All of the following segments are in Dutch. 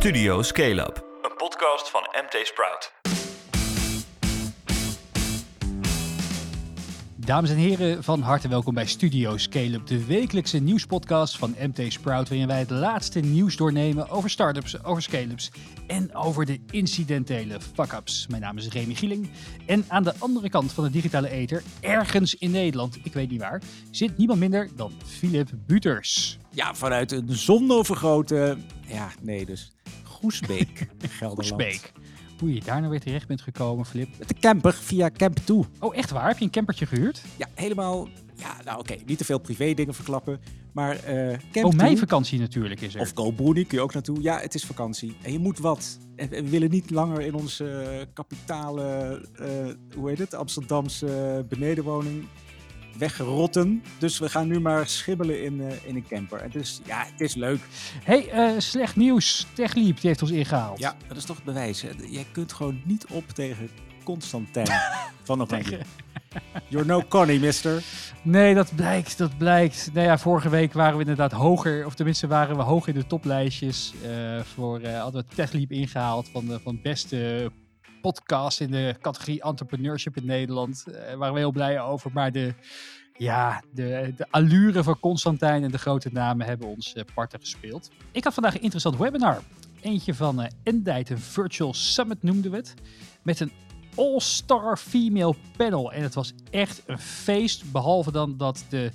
Studio Scale Up, een podcast van MT Sprout. Dames en heren, van harte welkom bij Studio Scale-up, de wekelijkse nieuwspodcast van MT Sprout, waarin wij het laatste nieuws doornemen over startups, over scale-ups en over de incidentele fuck-ups. Mijn naam is Remy Gieling en aan de andere kant van de digitale ether, ergens in Nederland, ik weet niet waar, zit niemand minder dan Philip Buters. Ja, vanuit een zonovergrote, ja, nee, dus Goesbeek, Gelderland. Goesbeek. Hoe je daar nou weer terecht bent gekomen, Flip. Met de camper via Camp Toe. Oh, echt waar? Heb je een campertje gehuurd? Ja, helemaal, ja, nou oké, niet te veel privé dingen verklappen, maar eh Camp Oh, mijn vakantie natuurlijk is er. of Koolboernie kun je ook naartoe. Ja, het is vakantie en je moet wat. En we willen niet langer in onze eh, kapitale, eh, hoe heet het, Amsterdamse benedenwoning weggerotten. Dus we gaan nu maar schibbelen in, eh, in een camper. En dus ja, het is leuk. hey, eh, slecht nieuws. TechLeap die heeft ons ingehaald. Ja, dat is toch het bewijs. Hè? Jij kunt gewoon niet op tegen Constantijn van Oranje. You're no Connie, mister. Nee, dat blijkt, dat blijkt. Nou ja, vorige week waren we inderdaad hoger, of tenminste waren we hoog in de toplijstjes. eh, voor, hadden we TechLeap ingehaald van de van beste podcast in de categorie entrepreneurship in Nederland. Daar waren we heel blij over. Maar de, ja, de, de allure van Constantijn en de grote namen hebben ons eh, parten gespeeld. Ik had vandaag een interessant webinar. Eentje van eh Endite, een virtual summit noemden we het. Met een all-star female panel. En het was echt een feest. Behalve dan dat de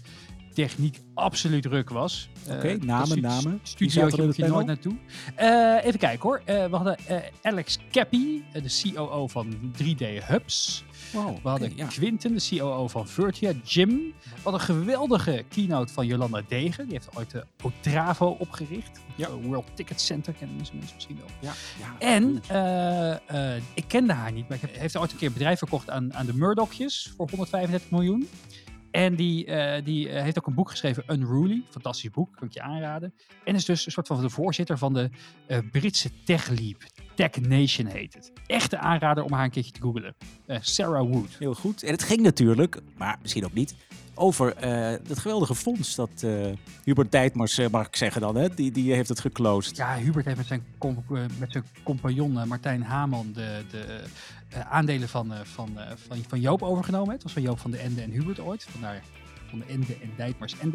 techniek absoluut ruk was. Oké, Eh, namen, dat stu- namen. Wie Studio zat in moet je nooit naartoe. Eh, even kijken hoor. Eh, we hadden Alex Cappy, de COO van 3D Hubs. Wow, We hadden oké, ja. Quinten, de COO van Virtua. Jim. We hadden een geweldige keynote van Jolanda Degen. Die heeft ooit de Otravo opgericht. Ja. World Ticket Center kennen mensen misschien wel. Ja, ja, En ik kende haar niet, maar ik heb, heeft ooit een keer een bedrijf verkocht aan, aan de Murdochjes voor 135 miljoen. En die, eh, die eh, heeft ook een boek geschreven, Unruly. Fantastisch boek, kan ik je aanraden. En is dus een soort van de voorzitter van de eh, Britse Tech Leap. Tech Nation heet het. Echte aanrader om haar een keertje te googlen. Eh, Sarah Wood. Heel goed. En het ging natuurlijk, maar misschien ook niet, over eh dat geweldige fonds dat eh, Hubert Dijtmars, eh, mag ik zeggen dan, hè? Die, die heeft het geclosed. Ja, Hubert heeft met zijn, eh, met zijn compagnon eh, Martijn Haman de, de eh, aandelen van, eh, van, eh, van, van Joop overgenomen. Het was van Joop van de Ende en Hubert ooit. Vandaar van de Ende en Dijtmars en.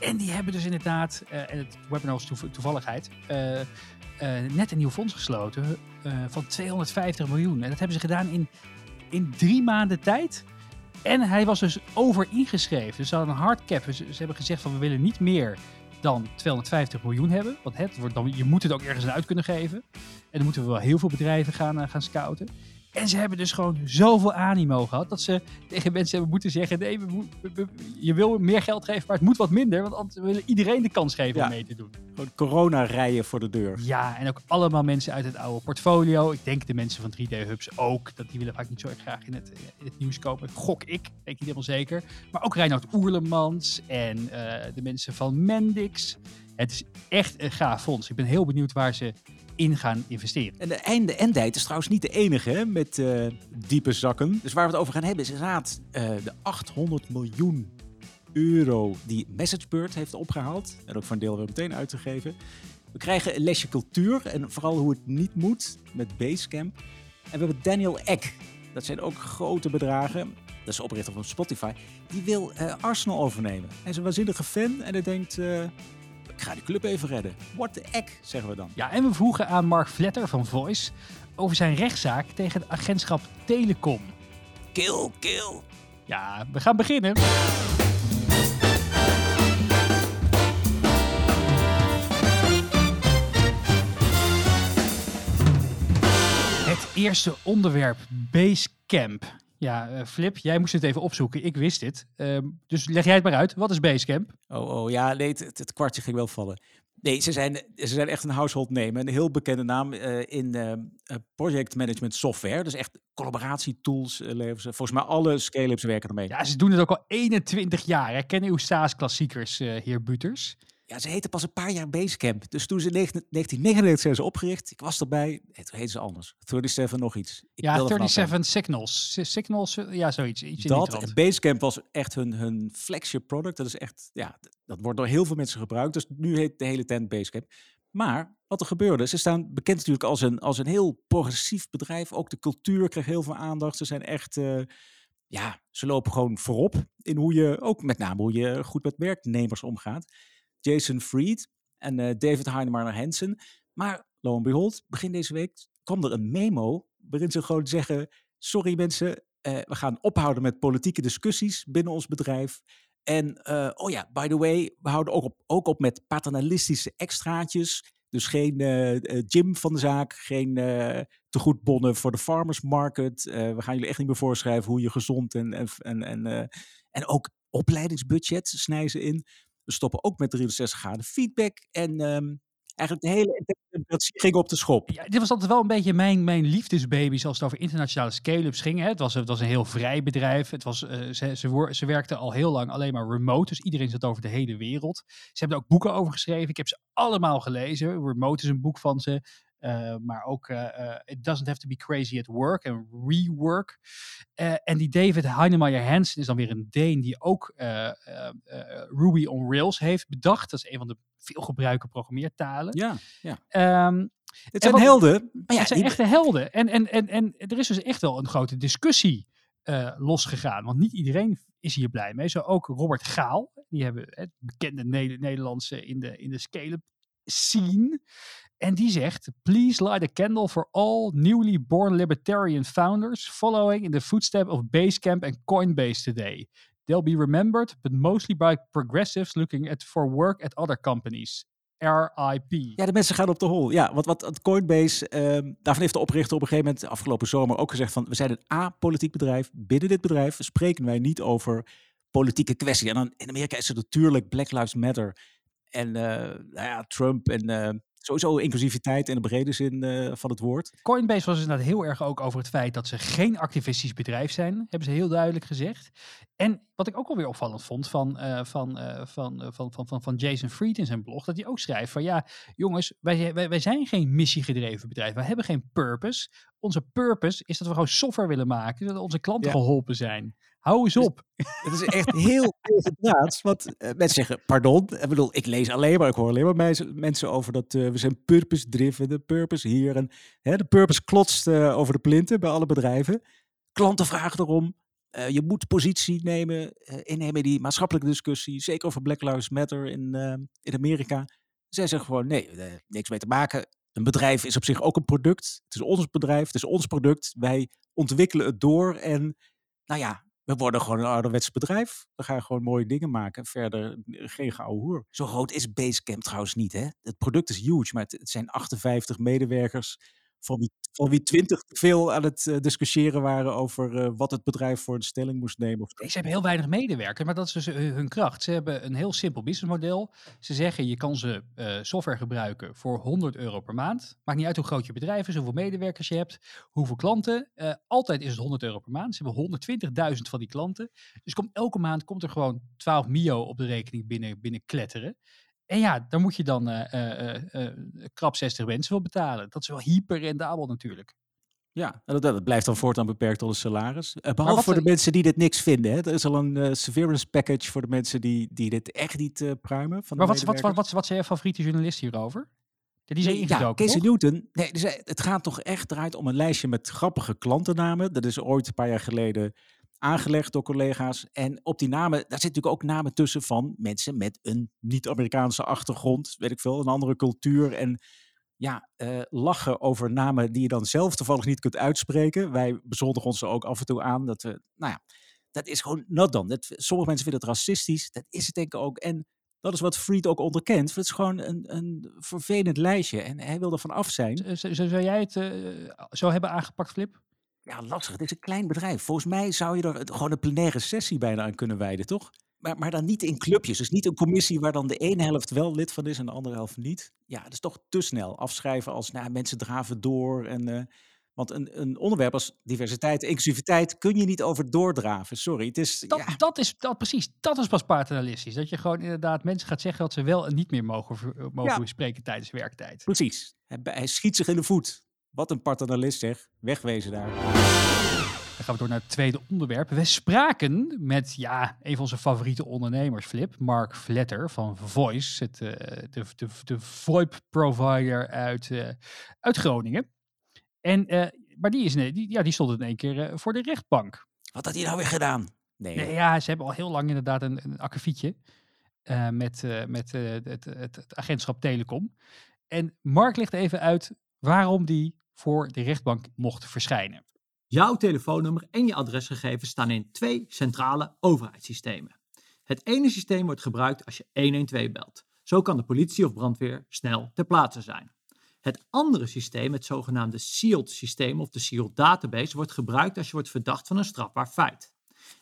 En die hebben dus inderdaad, eh, en het webinar was toev- toevalligheid, eh, eh, net een nieuw fonds gesloten van 250 miljoen. En dat hebben ze gedaan in, in drie maanden tijd. En hij was dus over ingeschreven. Dus ze hadden een hardcap. Ze, ze hebben gezegd van we willen niet meer dan 250 miljoen hebben. Want het wordt dan, je moet het ook ergens uit kunnen geven. En dan moeten we wel heel veel bedrijven gaan, gaan scouten. En ze hebben dus gewoon zoveel animo gehad dat ze tegen mensen hebben moeten zeggen: nee, we moet- we- we- je wil meer geld geven, maar het moet wat minder. Want anders willen iedereen de kans geven Ja. om mee te doen. Gewoon corona-rijen voor de deur. Ja, en ook allemaal mensen uit het oude portfolio. Ik denk de mensen van 3D Hubs ook. Dat die willen vaak niet zo erg graag in het, in het nieuws komen. Gok ik, weet ik niet helemaal zeker. Maar ook Reinoud Oerlemans en eh, de mensen van Mendix. Het is echt een gaaf fonds. Ik ben heel benieuwd waar ze in gaan investeren. En de einde Endite is trouwens niet de enige hè, met eh, diepe zakken. Dus waar we het over gaan hebben is inderdaad eh, de 800 miljoen euro die MessageBird heeft opgehaald. En ook een deel weer meteen uit te geven. We krijgen een lesje cultuur en vooral hoe het niet moet met Basecamp. En we hebben Daniel Eck. Dat zijn ook grote bedragen. Dat is oprichter van Spotify. Die wil eh, Arsenal overnemen. Hij is een waanzinnige fan en hij denkt... ik ga die club even redden. What the heck, zeggen we dan. Ja, en we vroegen aan Mark Vletter van Voice over zijn rechtszaak tegen het agentschap Telecom. Kill, kill. Ja, we gaan beginnen. Het eerste onderwerp, Basecamp. Ja, eh, Flip, jij moest het even opzoeken. Ik wist dit. Ehm, dus leg jij het maar uit. Wat is Basecamp? Oh, oh ja, nee, het, kwartje ging wel vallen. Nee, ze zijn, ze zijn echt een household name. Een heel bekende naam eh, in eh, project management software. Dus echt collaboratietools leveren ze. Volgens mij alle scale-ups werken ermee. Ja, ze doen het ook al 21 jaar. hè. Kennen uw SaaS-klassiekers, heer Buters? Ja, ze heten pas een paar jaar Basecamp. Dus toen ze in 19- 1999 zijn ze opgericht. Ik was erbij. Toen heten ze anders. 37 nog iets. Ik ja, wil er vanaf 37 Signals. Si- Signals, eh, ja, zoiets. Iets in Dat. Basecamp was echt hun, hun flagship product. Dat is echt, ja, dat wordt door heel veel mensen gebruikt. Dus nu heet de hele tent Basecamp. Maar wat er gebeurde, ze staan bekend natuurlijk als een, als een heel progressief bedrijf. Ook de cultuur kreeg heel veel aandacht. Ze zijn echt, eh, ja, ze lopen gewoon voorop in hoe je, ook met name hoe je goed met werknemers omgaat. Jason Fried en eh, David Heinemeier Hansen. Maar lo en behold, begin deze week kwam er een memo waarin ze gewoon zeggen: Sorry mensen, eh, we gaan ophouden met politieke discussies binnen ons bedrijf. En eh, oh ja, by the way, we houden ook op, ook op met paternalistische extraatjes. Dus geen gym van de zaak, geen tegoedbonnen voor de farmers market. We gaan jullie echt niet meer voorschrijven hoe je gezond en, en, en, en ook opleidingsbudget snijden ze in. We stoppen ook met 63 graden feedback. En ehm, eigenlijk de hele democratie ging op de schop. Ja, dit was altijd wel een beetje mijn, mijn liefdesbaby als het over internationale scale-ups ging. Hè. Het, was, het was een heel vrij bedrijf. Het was, eh, ze, ze, ze werkten al heel lang alleen maar remote. Dus iedereen zat over de hele wereld. Ze hebben er ook boeken over geschreven. Ik heb ze allemaal gelezen. Remote is een boek van ze. Eh, maar ook eh, eh, It Doesn't Have to Be Crazy at Work en Rework. En die David Heinemeier Hansen is dan weer een Deen die ook Ruby on Rails heeft bedacht. Dat is een van de veelgebruikte programmeertalen. Ja, ja. Ehm, Het zijn wat- helden. Maar ja, het zijn echte helden. En, en, en, en er is dus echt wel een grote discussie losgegaan. Want niet iedereen is hier blij mee. Zo ook Robert Gaal. Die hebben het bekende Ne- Nederlandse in de, in de scale-up scene. En die zegt, please light a candle for all newly born libertarian founders following in the footsteps of Basecamp and Coinbase today. They'll be remembered, but mostly by progressives looking at for work at other companies. RIP. Ja, de mensen gaan op de hol. Ja, wat, wat het Coinbase, ehm, daarvan heeft de oprichter op een gegeven moment afgelopen zomer ook gezegd van, we zijn een apolitiek bedrijf. Binnen dit bedrijf spreken wij niet over politieke kwesties. En dan in Amerika is het natuurlijk Black Lives Matter en eh, nou ja, Trump en eh, sowieso inclusiviteit in de brede zin eh, van het woord. Coinbase was inderdaad heel erg ook over het feit dat ze geen activistisch bedrijf zijn. Hebben ze heel duidelijk gezegd. En wat ik ook alweer opvallend vond van, eh, van, eh, van, van, van, van, van Jason Fried in zijn blog. Dat hij ook schrijft van ja, jongens, wij, wij, wij zijn geen missiegedreven bedrijf. Wij hebben geen purpose. Onze purpose is dat we gewoon software willen maken. Zodat onze klanten Ja. geholpen zijn. Hou eens Dus- op. Het is echt heel tegendraads. Want eh, mensen zeggen, pardon. Ik bedoel, ik lees alleen maar, ik hoor alleen maar mensen, mensen over dat eh, we zijn purpose-driven, de purpose hier. En hè, de purpose klotst eh, over de plinten bij alle bedrijven. Klanten vragen erom. je moet positie nemen, innemen in die maatschappelijke discussie. Zeker over Black Lives Matter in, in Amerika. Zij zeggen gewoon, nee, niks mee te maken. Een bedrijf is op zich ook een product. Het is ons bedrijf, het is ons product. Wij ontwikkelen het door en nou ja, we worden gewoon een ouderwets bedrijf. We gaan gewoon mooie dingen maken. Verder eh, geen gouden hoer. Zo groot is Basecamp trouwens niet. Hè? Het product is huge, maar het, het zijn 58 medewerkers. Van wie, van wie 20 te veel aan het eh, discussiëren waren over eh, wat het bedrijf voor een stelling moest nemen. Of, Ze hebben heel weinig medewerkers, maar dat is dus eh, hun kracht. Ze hebben een heel simpel businessmodel. Ze zeggen je kan ze software gebruiken voor 100 euro per maand. Maakt niet uit hoe groot je bedrijf is, hoeveel medewerkers je hebt, hoeveel klanten. Altijd is het 100 euro per maand. Ze hebben 120.000 van die klanten. Dus elke maand komt er gewoon 12 mio op de rekening binnen, binnen kletteren. En ja, daar moet je dan eh, eh, eh, krap 60 mensen voor betalen. Dat is wel hyper rendabel natuurlijk. ja, dat, dat blijft dan voortaan beperkt tot een salaris. Eh, behalve voor de mensen die dit niks vinden. Hè? Er is al een severance package voor de mensen die, die dit echt niet eh pruimen. Van Maar wat, wat, wat, wat, wat zijn je favoriete journalist hierover? Die zijn Ja, Casey? Newton. Nee, dus het gaat toch echt draait om een lijstje met grappige klantennamen. Dat is ooit een paar jaar geleden aangelegd door collega's. En op die namen, daar zitten natuurlijk ook namen tussen van mensen met een niet-Amerikaanse achtergrond. Weet ik veel, een andere cultuur. En ja, eh, lachen over namen die je dan zelf toevallig niet kunt uitspreken. Wij bezondigen ons er ook af en toe aan dat we, nou ja, dat is gewoon not done. Dat, sommige mensen vinden het racistisch. Dat is het denk ik ook. En dat is wat Fried ook onderkent. Het is gewoon een, een vervelend lijstje. En hij wil er van af zijn. Zou jij het eh, zo hebben aangepakt, Flip? Ja, lastig. Het is een klein bedrijf. Volgens mij zou je er gewoon een plenaire sessie bijna aan kunnen wijden, toch? Maar, maar dan niet in clubjes. Dus niet een commissie waar dan de ene helft wel lid van is en de andere helft niet. Ja, dat is toch te snel. Afschrijven als nou, mensen draven door. En, eh, want een, een onderwerp als diversiteit, inclusiviteit kun je niet over doordraven. Sorry. Het is, Dat, ja, dat is dat, precies. Dat is pas paternalistisch. Dat je gewoon inderdaad mensen gaat zeggen dat ze wel en niet meer mogen, mogen Ja. spreken tijdens werktijd. precies. Hij, hij schiet zich in de voet. Wat een paternalist zeg. Wegwezen daar. Dan gaan we door naar het tweede onderwerp. We spraken met ja, een van onze favoriete ondernemers, Flip, Mark Vletter van Voice, het, uh, de, de, de VoIP-provider uit, uh, uit Groningen. En, uh, maar die, is, die, ja, die stond in één keer voor de rechtbank. Wat had hij nou weer gedaan? Nee. nee. ja, ze hebben al heel lang inderdaad een, een akkefietje met, met het, het, het agentschap Telecom. En Mark legt even uit waarom die voor de rechtbank mocht verschijnen. Jouw telefoonnummer en je adresgegevens staan in twee centrale overheidssystemen. Het ene systeem wordt gebruikt als je 112 belt. Zo kan de politie of brandweer snel ter plaatse zijn. Het andere systeem, het zogenaamde SEALed systeem of de SEALed database, wordt gebruikt als je wordt verdacht van een strafbaar feit.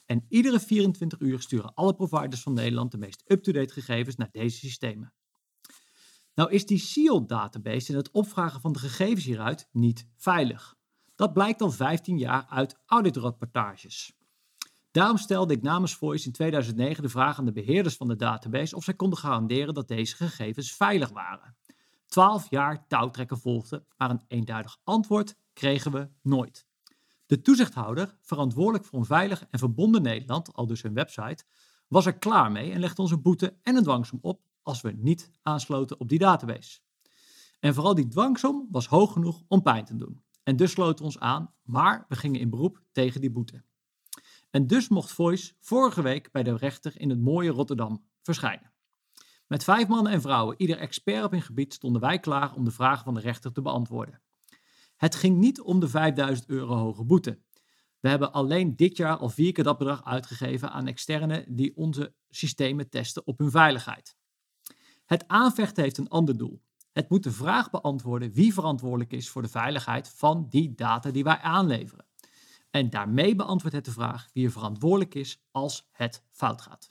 En iedere 24 uur sturen alle providers van Nederland de meest up-to-date gegevens naar deze systemen. Nou is die SEALed database en het opvragen van de gegevens hieruit niet veilig. Dat blijkt al 15 jaar uit auditrapportages. Daarom stelde ik namens Voice in 2009 de vraag aan de beheerders van de database of zij konden garanderen dat deze gegevens veilig waren. 12 jaar touwtrekken volgde, maar een eenduidig antwoord kregen we nooit. De toezichthouder, verantwoordelijk voor een veilig en verbonden Nederland, al dus hun website, was er klaar mee en legde ons een boete en een dwangsom op als we niet aansloten op die database. En vooral die dwangsom was hoog genoeg om pijn te doen. En dus sloten we ons aan, maar we gingen in beroep tegen die boete. En dus mocht Voice vorige week bij de rechter in het mooie Rotterdam verschijnen. Met vijf mannen en vrouwen, ieder expert op hun gebied, stonden wij klaar om de vragen van de rechter te beantwoorden. Het ging niet om de 5000 euro hoge boete. We hebben alleen dit jaar al vier keer dat bedrag uitgegeven aan externen die onze systemen testen op hun veiligheid. Het aanvechten heeft een ander doel. Het moet de vraag beantwoorden wie verantwoordelijk is voor de veiligheid van die data die wij aanleveren. En daarmee beantwoordt het de vraag wie er verantwoordelijk is als het fout gaat.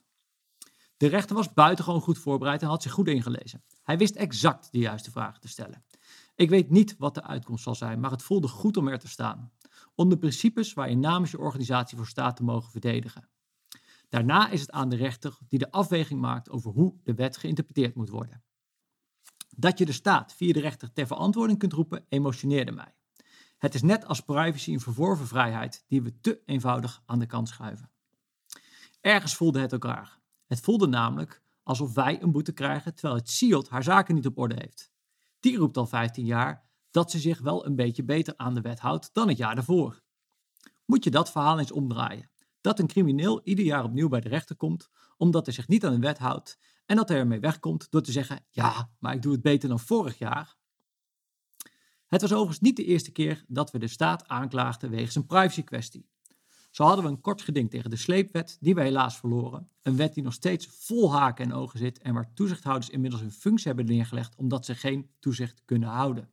De rechter was buitengewoon goed voorbereid en had zich goed ingelezen. Hij wist exact de juiste vragen te stellen. Ik weet niet wat de uitkomst zal zijn, maar het voelde goed om er te staan. Om de principes waar je namens je organisatie voor staat te mogen verdedigen. Daarna is het aan de rechter die de afweging maakt over hoe de wet geïnterpreteerd moet worden. Dat je de staat via de rechter ter verantwoording kunt roepen, emotioneerde mij. Het is net als privacy een verworven vrijheid die we te eenvoudig aan de kant schuiven. Ergens voelde het ook raar. Het voelde namelijk alsof wij een boete krijgen terwijl het SEALD haar zaken niet op orde heeft. Die roept al 15 jaar dat ze zich wel een beetje beter aan de wet houdt dan het jaar daarvoor. Moet je dat verhaal eens omdraaien? Dat een crimineel ieder jaar opnieuw bij de rechter komt omdat hij zich niet aan de wet houdt en dat hij ermee wegkomt door te zeggen: Ja, maar ik doe het beter dan vorig jaar. Het was overigens niet de eerste keer dat we de staat aanklaagden wegens een privacy-kwestie. Zo hadden we een kort geding tegen de sleepwet, die we helaas verloren. Een wet die nog steeds vol haken en ogen zit en waar toezichthouders inmiddels hun functie hebben neergelegd omdat ze geen toezicht kunnen houden.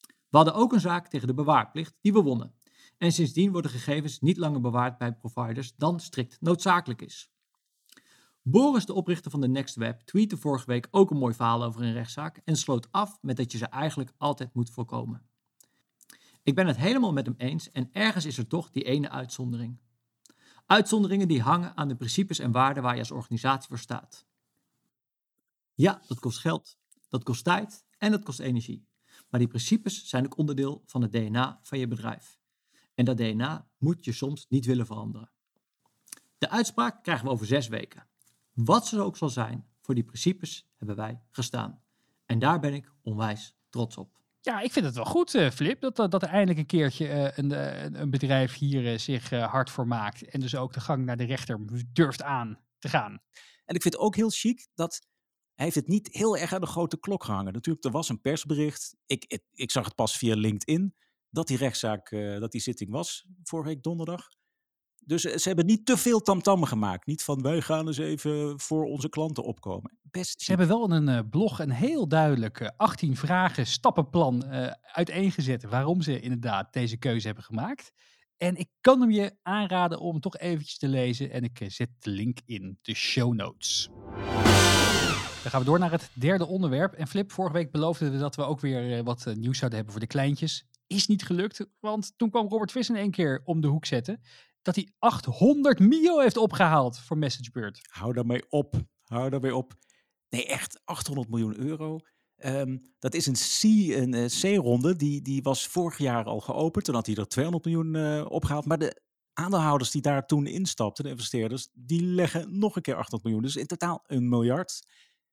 We hadden ook een zaak tegen de bewaarplicht die we wonnen. En sindsdien worden gegevens niet langer bewaard bij providers dan strikt noodzakelijk is. Boris, de oprichter van de NextWeb, tweette vorige week ook een mooi verhaal over een rechtszaak en sloot af met dat je ze eigenlijk altijd moet voorkomen. Ik ben het helemaal met hem eens en ergens is er toch die ene uitzondering. Uitzonderingen die hangen aan de principes en waarden waar je als organisatie voor staat. Ja, dat kost geld, dat kost tijd en dat kost energie. Maar die principes zijn ook onderdeel van het DNA van je bedrijf. En dat DNA moet je soms niet willen veranderen. De uitspraak krijgen we over zes weken. Wat ze ook zal zijn, voor die principes hebben wij gestaan. En daar ben ik onwijs trots op. Ja, ik vind het wel goed, uh, Flip, dat, dat er eindelijk een keertje uh, een, een bedrijf hier uh, zich hard voor maakt. En dus ook de gang naar de rechter durft aan te gaan. En ik vind het ook heel chic dat hij heeft het niet heel erg aan de grote klok gehangen. Natuurlijk, er was een persbericht. Ik, ik, ik zag het pas via LinkedIn dat die rechtszaak, dat die zitting was vorige week donderdag. Dus eh, ze hebben niet te veel tamtam gemaakt. Niet van wij gaan eens even voor onze klanten opkomen. Best ze hebben wel in een uh, blog een heel duidelijk uh, 18 vragen stappenplan uh, uiteengezet waarom ze inderdaad deze keuze hebben gemaakt. En ik kan hem je aanraden om toch eventjes te lezen en ik zet de link in de show notes. Dan gaan we door naar het derde onderwerp. En Flip, vorige week beloofden we dat we ook weer wat nieuws zouden hebben voor de kleintjes. Is niet gelukt, want toen kwam Robert Vis in één keer om de hoek zetten dat hij 800 mio heeft opgehaald voor MessageBird. Hou daarmee op. Hou daarmee op. Nee, echt 800 miljoen euro. Um, dat is een C-ronde. Uh, die, die was vorig jaar al geopend. Toen had hij er 200 miljoen uh, opgehaald. Maar de aandeelhouders die daar toen instapten, de investeerders, die leggen nog een keer 800 miljoen. Dus in totaal een miljard.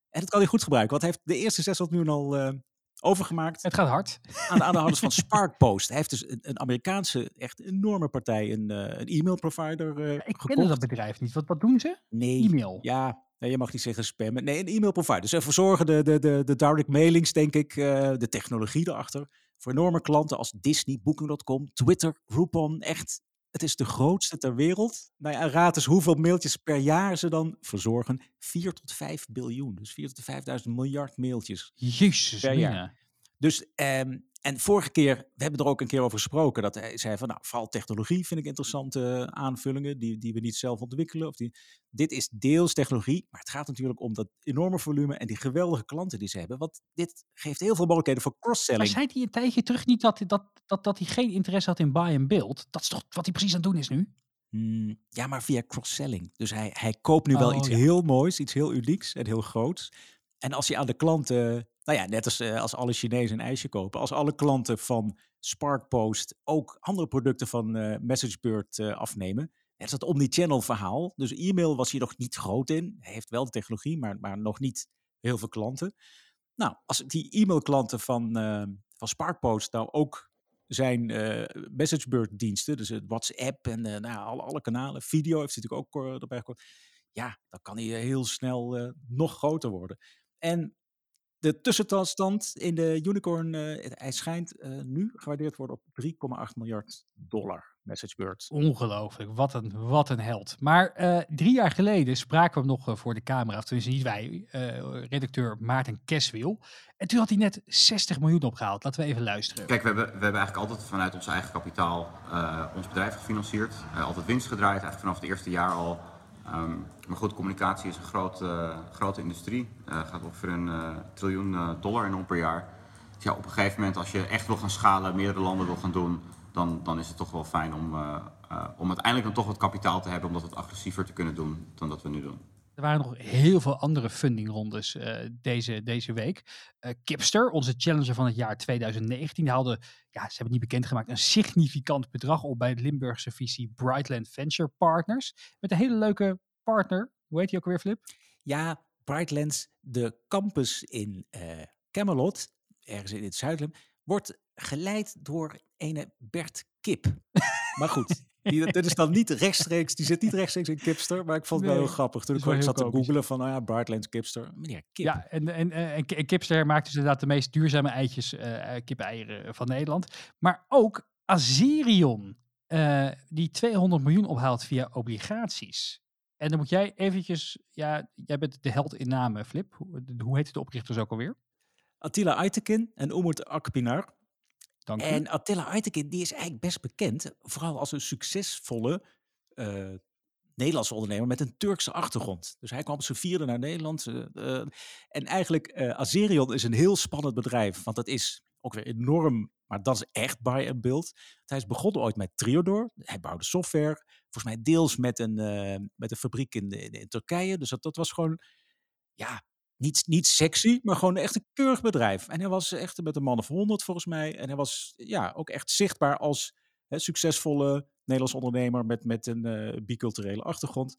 En dat kan hij goed gebruiken, hij heeft de eerste 600 miljoen al eh, overgemaakt Het gaat hard. aan de aandeelhouders van Sparkpost. Hij heeft dus een, een Amerikaanse, echt enorme partij, een, eh, een e-mail provider eh Ik gekocht. ken dat bedrijf niet. Wat, wat doen ze? Nee. E-mail. Ja, nee, je mag niet zeggen spammen. Nee, een e-mail provider. Dus ze verzorgen de, de, de, de direct mailings, denk ik, eh, de technologie erachter. Voor enorme klanten als Disney, Booking.com, Twitter, Groupon. Echt, het is de grootste ter wereld. Nou ja, raad eens hoeveel mailtjes per jaar ze dan verzorgen. 4 tot 5 biljoen. Dus 4 tot 5000 miljard mailtjes. Jezus, Per jaar. mina. Dus, ehm, en vorige keer, we hebben er ook een keer over gesproken, dat hij zei van, nou, vooral technologie vind ik interessante eh, aanvullingen, die, die we niet zelf ontwikkelen. Of die, dit is deels technologie, maar het gaat natuurlijk om dat enorme volume en die geweldige klanten die ze hebben. Want dit geeft heel veel mogelijkheden voor Maar cross-selling. zei hij een tijdje terug niet dat, dat, dat, dat hij geen interesse had in buy and build? Dat is toch wat hij precies aan het doen is nu? Hmm, ja, maar via cross-selling. Dus hij, hij koopt nu wel Oh, iets ja. heel moois, iets heel unieks en heel groots. En als je aan de klanten, nou ja, net als, eh, als alle Chinezen een ijsje kopen, als alle klanten van Sparkpost ook andere producten van eh MessageBird eh, afnemen, het is dat omnichannel verhaal. Dus e-mail was hier nog niet groot in. Hij heeft wel de technologie, maar, maar nog niet heel veel klanten. Nou, als die e-mailklanten van, eh, van Sparkpost nou ook zijn eh MessageBird diensten, dus het WhatsApp en nou, alle, alle kanalen, video heeft hij natuurlijk ook erbij gekocht. Ja, dan kan hij heel snel nog groter worden. En de tussenstand in de unicorn, eh, hij schijnt eh, nu gewaardeerd te worden op 3,8 miljard dollar. MessageBird. Ongelooflijk, wat een, wat een held. Maar eh, drie jaar geleden spraken we hem nog voor de camera, of tenminste niet wij, eh, redacteur Maarten Keswiel. En toen had hij net 60 miljoen opgehaald. Laten we even luisteren. Kijk, we hebben, we hebben eigenlijk altijd vanuit ons eigen kapitaal eh, ons bedrijf gefinancierd. Altijd winst gedraaid, eigenlijk vanaf het eerste jaar al. Ehm, maar goed, communicatie is een grote, grote industrie. Eh gaat ongeveer een eh, triljoen eh, dollar in om per jaar. Dus ja, op een gegeven moment, als je echt wil gaan schalen, meerdere landen wil gaan doen, dan, dan is het toch wel fijn om, eh, eh, om uiteindelijk dan toch wat kapitaal te hebben om dat wat agressiever te kunnen doen dan dat we nu doen. Er waren nog heel veel andere fundingrondes eh, deze, deze week. Eh, Kipster, onze challenger van het jaar 2019, die haalde, ja, ze hebben het niet bekendgemaakt, een significant bedrag op bij het Limburgse visie Brightland Venture Partners. Met een hele leuke partner. Hoe heet die ook alweer, Flip? Ja, Brightlands, de campus in eh, Camelot, ergens in het zuiden, wordt geleid door ene Bert Kip. maar goed, die, dat is dan niet rechtstreeks, die zit niet rechtstreeks in Kipster, maar ik vond het wel heel grappig. Toen ik, zat te googlen van, nou ja, Brightlands Kipster, meneer Kip. Ja, en, en, en, Ki- en Kipster maakt dus inderdaad de meest duurzame eitjes, eh, kip-eieren van Nederland. Maar ook Azerion, eh, die 200 miljoen ophaalt via obligaties. En dan moet jij eventjes, ja, jij bent de held in namen, Flip. Hoe, hoe heet de oprichters ook alweer? Attila Aytekin en Umut Akpinar. En Attila Aytekin, die is eigenlijk best bekend, vooral als een succesvolle eh, Nederlandse ondernemer met een Turkse achtergrond. Dus hij kwam op zijn vierde naar Nederland. eh, eh, en eigenlijk, eh Azerion is een heel spannend bedrijf, want dat is ook weer enorm, maar dat is echt buy and build. Hij is begonnen ooit met Triodor. Hij bouwde software, volgens mij deels met een, met een fabriek in, in, in Turkije. Dus dat, dat was gewoon, ja, niet, niet sexy, maar gewoon echt een keurig bedrijf. En hij was echt met een man of honderd volgens mij. En hij was ja, ook echt zichtbaar als hè, succesvolle Nederlands ondernemer met, met een eh, biculturele achtergrond.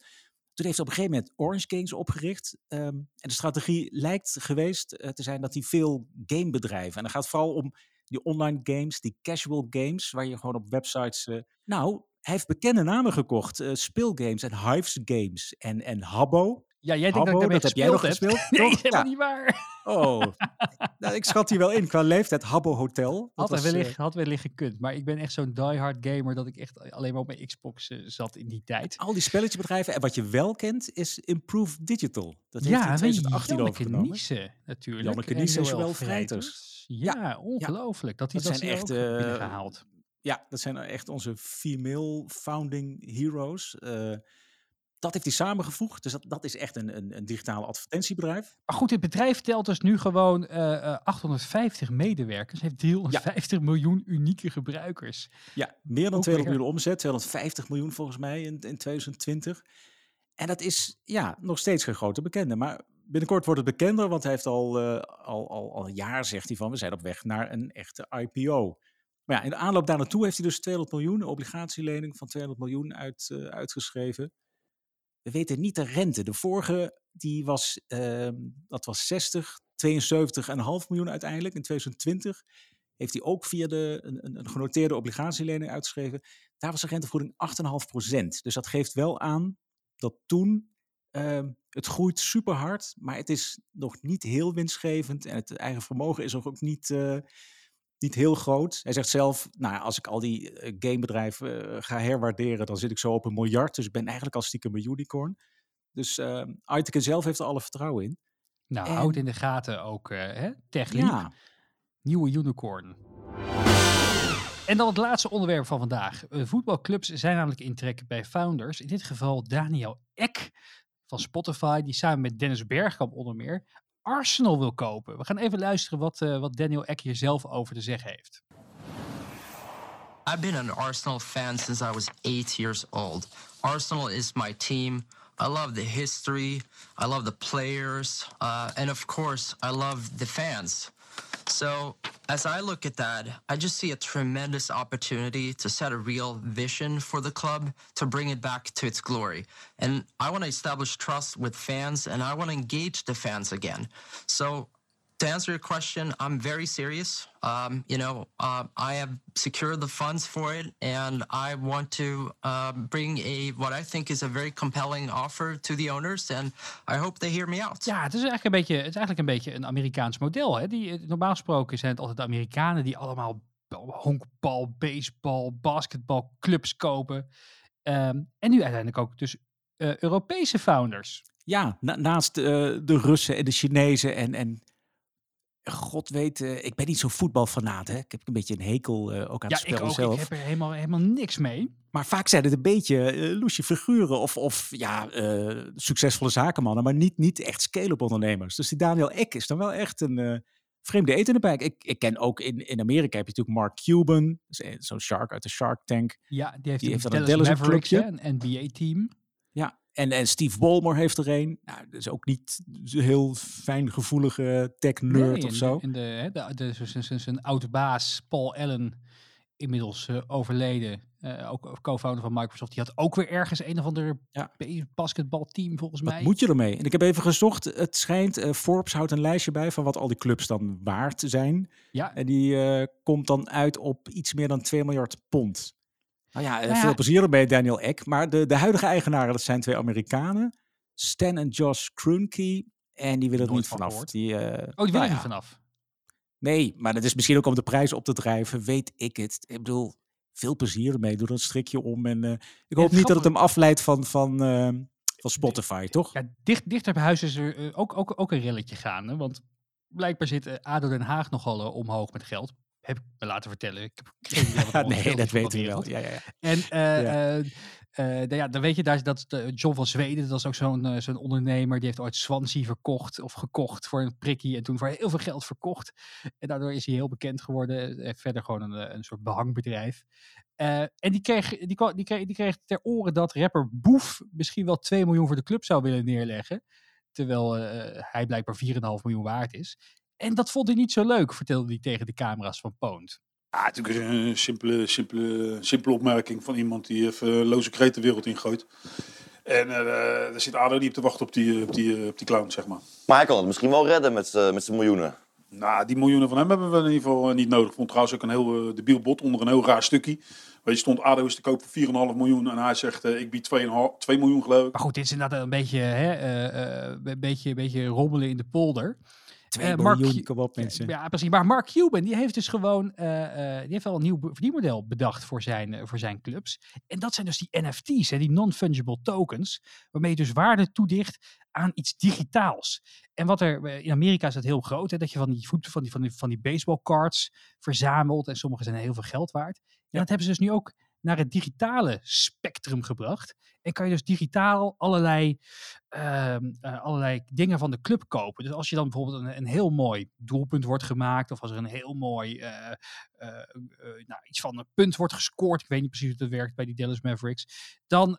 Toen heeft hij op een gegeven moment Orange Games opgericht. ehm, en de strategie lijkt geweest eh, te zijn dat hij veel gamebedrijven... en dan gaat het vooral om die online games, die casual games... waar je gewoon op websites... eh, nou, hij heeft bekende namen gekocht. Speelgames en Hives Games en, en Habbo. Ja, jij denkt dat ik dat heb jij nog gespeeld gespeeld, Nee, toch? helemaal Ja. niet waar. Oh, nou, ik schat hier wel in qua leeftijd. Habbo Hotel. Dat Had, wellicht, had wellicht gekund. Maar ik ben echt zo'n diehard gamer dat ik echt alleen maar op mijn Xbox eh, zat in die tijd. al die spelletjesbedrijven. En wat je wel kent is Improve Digital. Dat heeft Ja, in weet je, 2018 Janneke overgenomen. Niessen natuurlijk. Janneke en Joël Joël Vrijters. Ja, ongelooflijk. Dat die Dat dat, zijn echt, binnengehaald. Ja, dat zijn echt onze female founding heroes. Eh, dat heeft hij samengevoegd. Dus dat, dat is echt een, een, een digitale advertentiebedrijf. Maar goed, dit bedrijf telt dus nu gewoon eh, eh, 850 medewerkers. Heeft 350 miljoen unieke gebruikers. Ja, meer dan Ook 200 weer. miljoen omzet. 250 miljoen volgens mij in, in 2020. En dat is ja, nog steeds geen grote bekende. Maar binnenkort wordt het bekender, want hij heeft al, eh, al, al, al een jaar, zegt hij van, we zijn op weg naar een echte IPO. Maar ja, in de aanloop daar naartoe heeft hij dus 200 miljoen, een obligatielening van 200 miljoen uit, uh, uitgeschreven. We weten niet de rente. De vorige, die was, uh, dat was 60, 72,5 miljoen uiteindelijk in 2020. Heeft hij ook via de, een, een genoteerde obligatielening uitgeschreven. Daar was de rentevergoeding 8,5 procent. Dus dat geeft wel aan dat toen uh, het groeit super hard, maar het is nog niet heel winstgevend. En het eigen vermogen is ook niet, uh, niet heel groot. Hij zegt zelf, nou, als ik al die uh, gamebedrijven uh, ga herwaarderen, dan zit ik zo op een miljard. Dus ik ben eigenlijk al stiekem een unicorn. Dus uh, zelf heeft er alle vertrouwen in. Nou, en... houd in de gaten ook, hè? Techliep. Ja. Nieuwe unicorn. En dan het laatste onderwerp van vandaag. voetbalclubs zijn namelijk in trek bij founders. In dit geval Daniel Eck van Spotify, die samen met Dennis Bergkamp onder meer Arsenal wil kopen. We gaan even luisteren wat, uh, wat Daniel Eck hier zelf over te zeggen heeft. I've been an Arsenal fan since I was eight years old. Arsenal is my team. I love the history. I love the players. Uh, and of course, I love the fans. So, as I look at that, I just see a tremendous opportunity to set a real vision for the club to bring it back to its glory. And I want to establish trust with fans and I want to engage the fans again. So, to answer your question, I'm very serious. Um, you know, uh, I have secured the funds for it, and I want to uh, bring a what I think is a very compelling offer to the owners, and I hope they hear me out. Ja, het is eigenlijk een beetje, het is eigenlijk een beetje een Amerikaans model. Hè? Die, normaal gesproken zijn het altijd de Amerikanen die allemaal honkbal, baseball, basketbal clubs kopen. Um, en nu uiteindelijk ook dus uh, Europese founders. Ja, na, naast uh, de Russen en de Chinezen en, en God weet, uh, ik ben niet zo'n voetbalfanaat. Hè? Ik heb een beetje een hekel uh, ook aan ja, het spel ik ook. zelf. Ik heb er helemaal, helemaal niks mee. Maar vaak zijn het een beetje uh, loesje figuren of, of ja, succesvolle zakenmannen, maar niet, niet echt scale-up ondernemers. Dus die Daniel Eck is dan wel echt een vreemde eten erbij. Ik, ik ken ook in, in Amerika heb je natuurlijk Mark Cuban, zo'n shark uit de Shark Tank. Ja, die heeft, die heeft dan een Dallas Mavericks, een NBA-team. Ja, en, en Steve Ballmer heeft er een. Nou, dat is ook niet heel fijngevoelige tech-nerd nee, of zo. In de, de, de, de, zijn oude baas Paul Allen, inmiddels uh, overleden, uh, ook co-founder van Microsoft, die had ook weer ergens een of ander ja. basketbalteam volgens wat mij. moet je ermee? En ik heb even gezocht, het schijnt, uh, Forbes houdt een lijstje bij van wat al die clubs dan waard zijn. Ja. En die komt dan uit op iets meer dan 2 miljard pond. Nou ja, Nou ja. veel plezier erbij, Daniel Eck. Maar de, de huidige eigenaren, dat zijn twee Amerikanen. Stan en Josh Kroenke. En die willen er niet van vanaf. Die, eh, Oh, die nou willen er ja, niet vanaf. Nee, maar dat is misschien ook om de prijs op te drijven. Weet ik het. Ik bedoel, veel plezier ermee. Doe een strikje om. En eh, ik hoop niet dat het hem afleidt van, van, eh, van Spotify, toch? Ja, dicht, dichter bij huis is er eh, ook, ook, ook een relletje gaande. Want blijkbaar zit eh, ADO Den Haag nogal eh, omhoog met geld. Heb ik me laten vertellen. Ik heb geen idee wat nee, dat weten we wel. Ja, ja, ja. En eh, Ja. eh, eh, nou ja, dan weet je, daar, dat John van Zweden, dat is ook zo'n zo'n ondernemer, die heeft ooit Swansea verkocht of gekocht voor een prikkie en toen voor heel veel geld verkocht. En daardoor is hij heel bekend geworden. Verder gewoon een, een soort behangbedrijf. Eh, en die kreeg, die, die, kreeg, die kreeg ter oren dat rapper Boef misschien wel 2 miljoen voor de club zou willen neerleggen. Terwijl hij blijkbaar 4,5 miljoen waard is. En dat vond hij niet zo leuk, vertelde hij tegen de camera's van Poont. Ja, natuurlijk is een simpele, simpele, simpele opmerking van iemand die even loze kreet de wereld ingooit. En eh er zit ADO niet op te wachten op die, op, die, op die clown, zeg maar. Maar hij kan het misschien wel redden met, zijn miljoenen. Nou, die miljoenen van hem hebben we in ieder geval eh, niet nodig. Ik vond trouwens ook een heel uh, debiel bot onder een heel raar stukje. Weet je, stond ADO is te koop voor 4,5 miljoen. En hij zegt, eh, ik bied 2,5 2 miljoen geloof ik. Maar goed, dit is inderdaad een beetje, hè, eh, eh, een beetje, een beetje rommelen in de polder. 2 Eh, miljoen, kom op mensen. Ja, precies. Maar Mark Cuban, die heeft dus gewoon, eh, eh, die heeft wel een nieuw verdienmodel bedacht voor zijn, voor zijn clubs. En dat zijn dus die NFT's, hè, die non-fungible tokens, waarmee je dus waarde toedicht aan iets digitaals. En wat er, in Amerika is dat heel groot, hè, dat je van die, voet, van die, van die, van die baseballcards verzamelt en sommige zijn heel veel geld waard. En dat hebben ze dus nu ook naar het digitale spectrum gebracht. En kan je dus digitaal allerlei, ehm, eh, allerlei dingen van de club kopen. Dus als je dan bijvoorbeeld een, een heel mooi doelpunt wordt gemaakt, of als er een heel mooi eh, eh, nou, iets van een punt wordt gescoord, ik weet niet precies hoe dat werkt bij die Dallas Mavericks, dan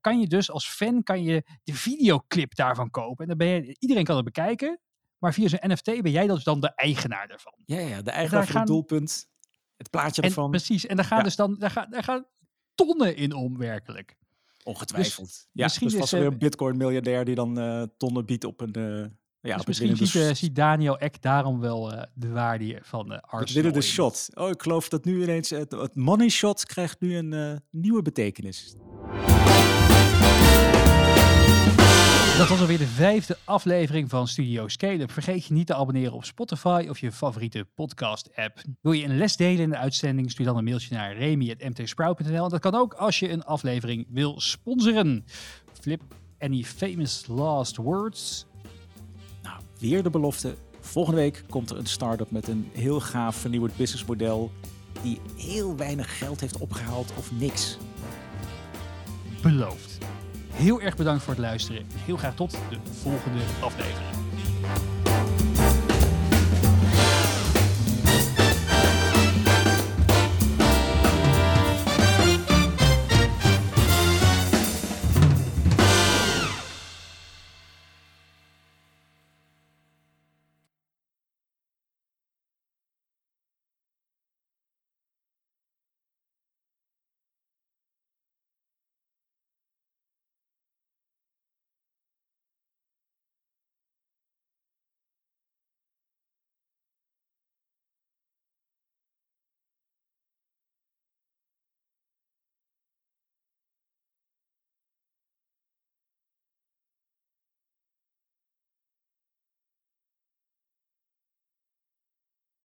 kan je dus als fan kan je de videoclip daarvan kopen. En dan ben je, iedereen kan het bekijken, maar via zo'n NFT ben jij dus dan de eigenaar daarvan. Ja, ja, de eigenaar van gaan- het doelpunt. Het plaatje En, ervan, precies, en daar gaan Ja. dus dan daar gaan, daar gaan tonnen in om, werkelijk. ongetwijfeld. ja, misschien dus is, was er weer eh, een bitcoin-miljardair die dan eh, tonnen biedt op een... eh ja, dus op misschien winnende ziet, ziet Daniel Eck daarom wel de waarde van het Arsenal. winnende in. shot. Oh, ik geloof dat nu ineens... Het, het money shot krijgt nu een nieuwe betekenis. Dat was alweer de vijfde aflevering van Studio Scale-up. Vergeet je niet te abonneren op Spotify of je favoriete podcast-app. Wil je een les delen in de uitzending? Stuur dan een mailtje naar remy.mtsprout.nl. Dat kan ook als je een aflevering wil sponsoren. Flip, any famous last words? Nou, weer de belofte. Volgende week komt er een start-up met een heel gaaf vernieuwd businessmodel... die heel weinig geld heeft opgehaald of niks. Beloofd. Heel erg bedankt voor het luisteren. Heel graag tot de volgende aflevering.